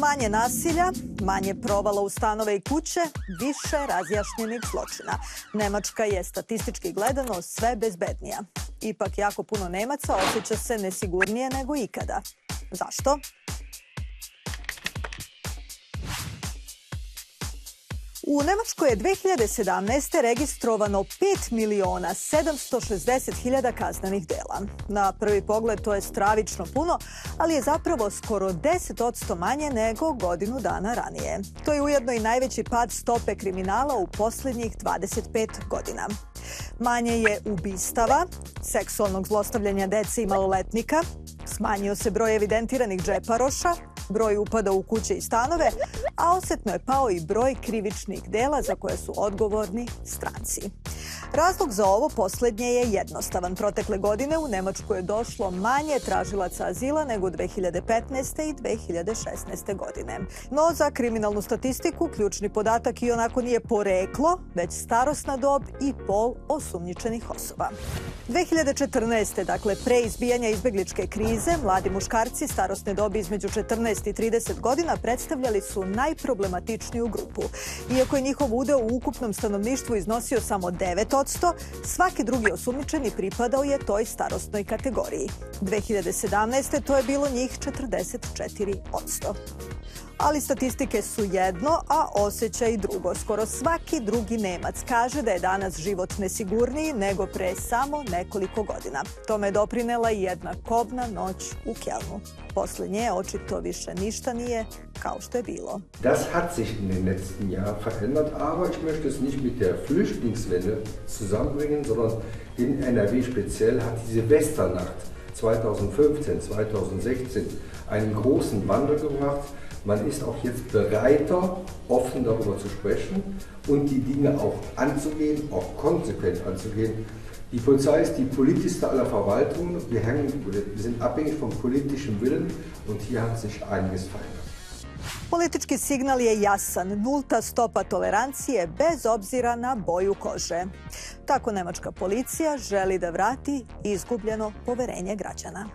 Manje nasilja, manje provala u stanove i kuće, više razjašnjenih zločina. Nemačka je statistički gledano sve bezbednija. Ipak jako puno Nemaca osjeća se nesigurnije nego ikada. Zašto? U Nemačkoj je 2017. registrovano 5 miliona 760 hiljada kaznenih dela. Na prvi pogled to je stravično puno, ali je zapravo skoro 10 manje nego godinu dana ranije. To je ujedno i najveći pad stope kriminala u poslednjih 25 godina. Manje je ubistava, seksualnog zlostavljanja dece i maloletnika, smanjio se broj evidentiranih džeparoša, broj upada u kuće i stanove, a osetno je pao i broj krivičnih dela za koje su odgovorni stranci. Razlog za ovo poslednje je jednostavan. Protekle godine u Nemačku je došlo manje tražilaca azila nego 2015. i 2016. godine. No za kriminalnu statistiku ključni podatak i onako nije poreklo, već starosna dob i pol osumnjičenih osoba. 2014. dakle pre izbijanja izbegličke krize, mladi muškarci starosne dobi između 14 i 30 godina predstavljali su najproblematičniju grupu. Iako je njihov udeo u ukupnom stanovništvu iznosio samo 9 10%, svaki drugi osumničeni pripadao je toj starostnoj kategoriji. 2017. to je bilo njih 44% ali statistike su jedno, a osjećaj drugo. Skoro svaki drugi Nemac kaže da je danas život nesigurniji nego pre samo nekoliko godina. Tome je doprinela i jedna kobna noć u Kelnu. Posle nje očito više ništa nije kao što je bilo. Das hat sich in den letzten Jahren verändert, aber ich möchte es nicht mit der Flüchtlingswelle zusammenbringen, sondern in NRW speziell hat die Silvesternacht 2015, 2016 einen großen Wandel gebracht. Man ist auch jetzt bereiter, offen darüber zu sprechen und die Dinge auch anzugehen, auch konsequent anzugehen. Die Polizei ist die politischste aller Verwaltungen. Wir, hängen, wir sind abhängig vom politischen Willen und hier hat sich einiges verändert. Politički signal je jasan, nulta stopa tolerancije bez obzira na boju kože. Tako nemačka policija želi da vrati izgubljeno poverenje građana.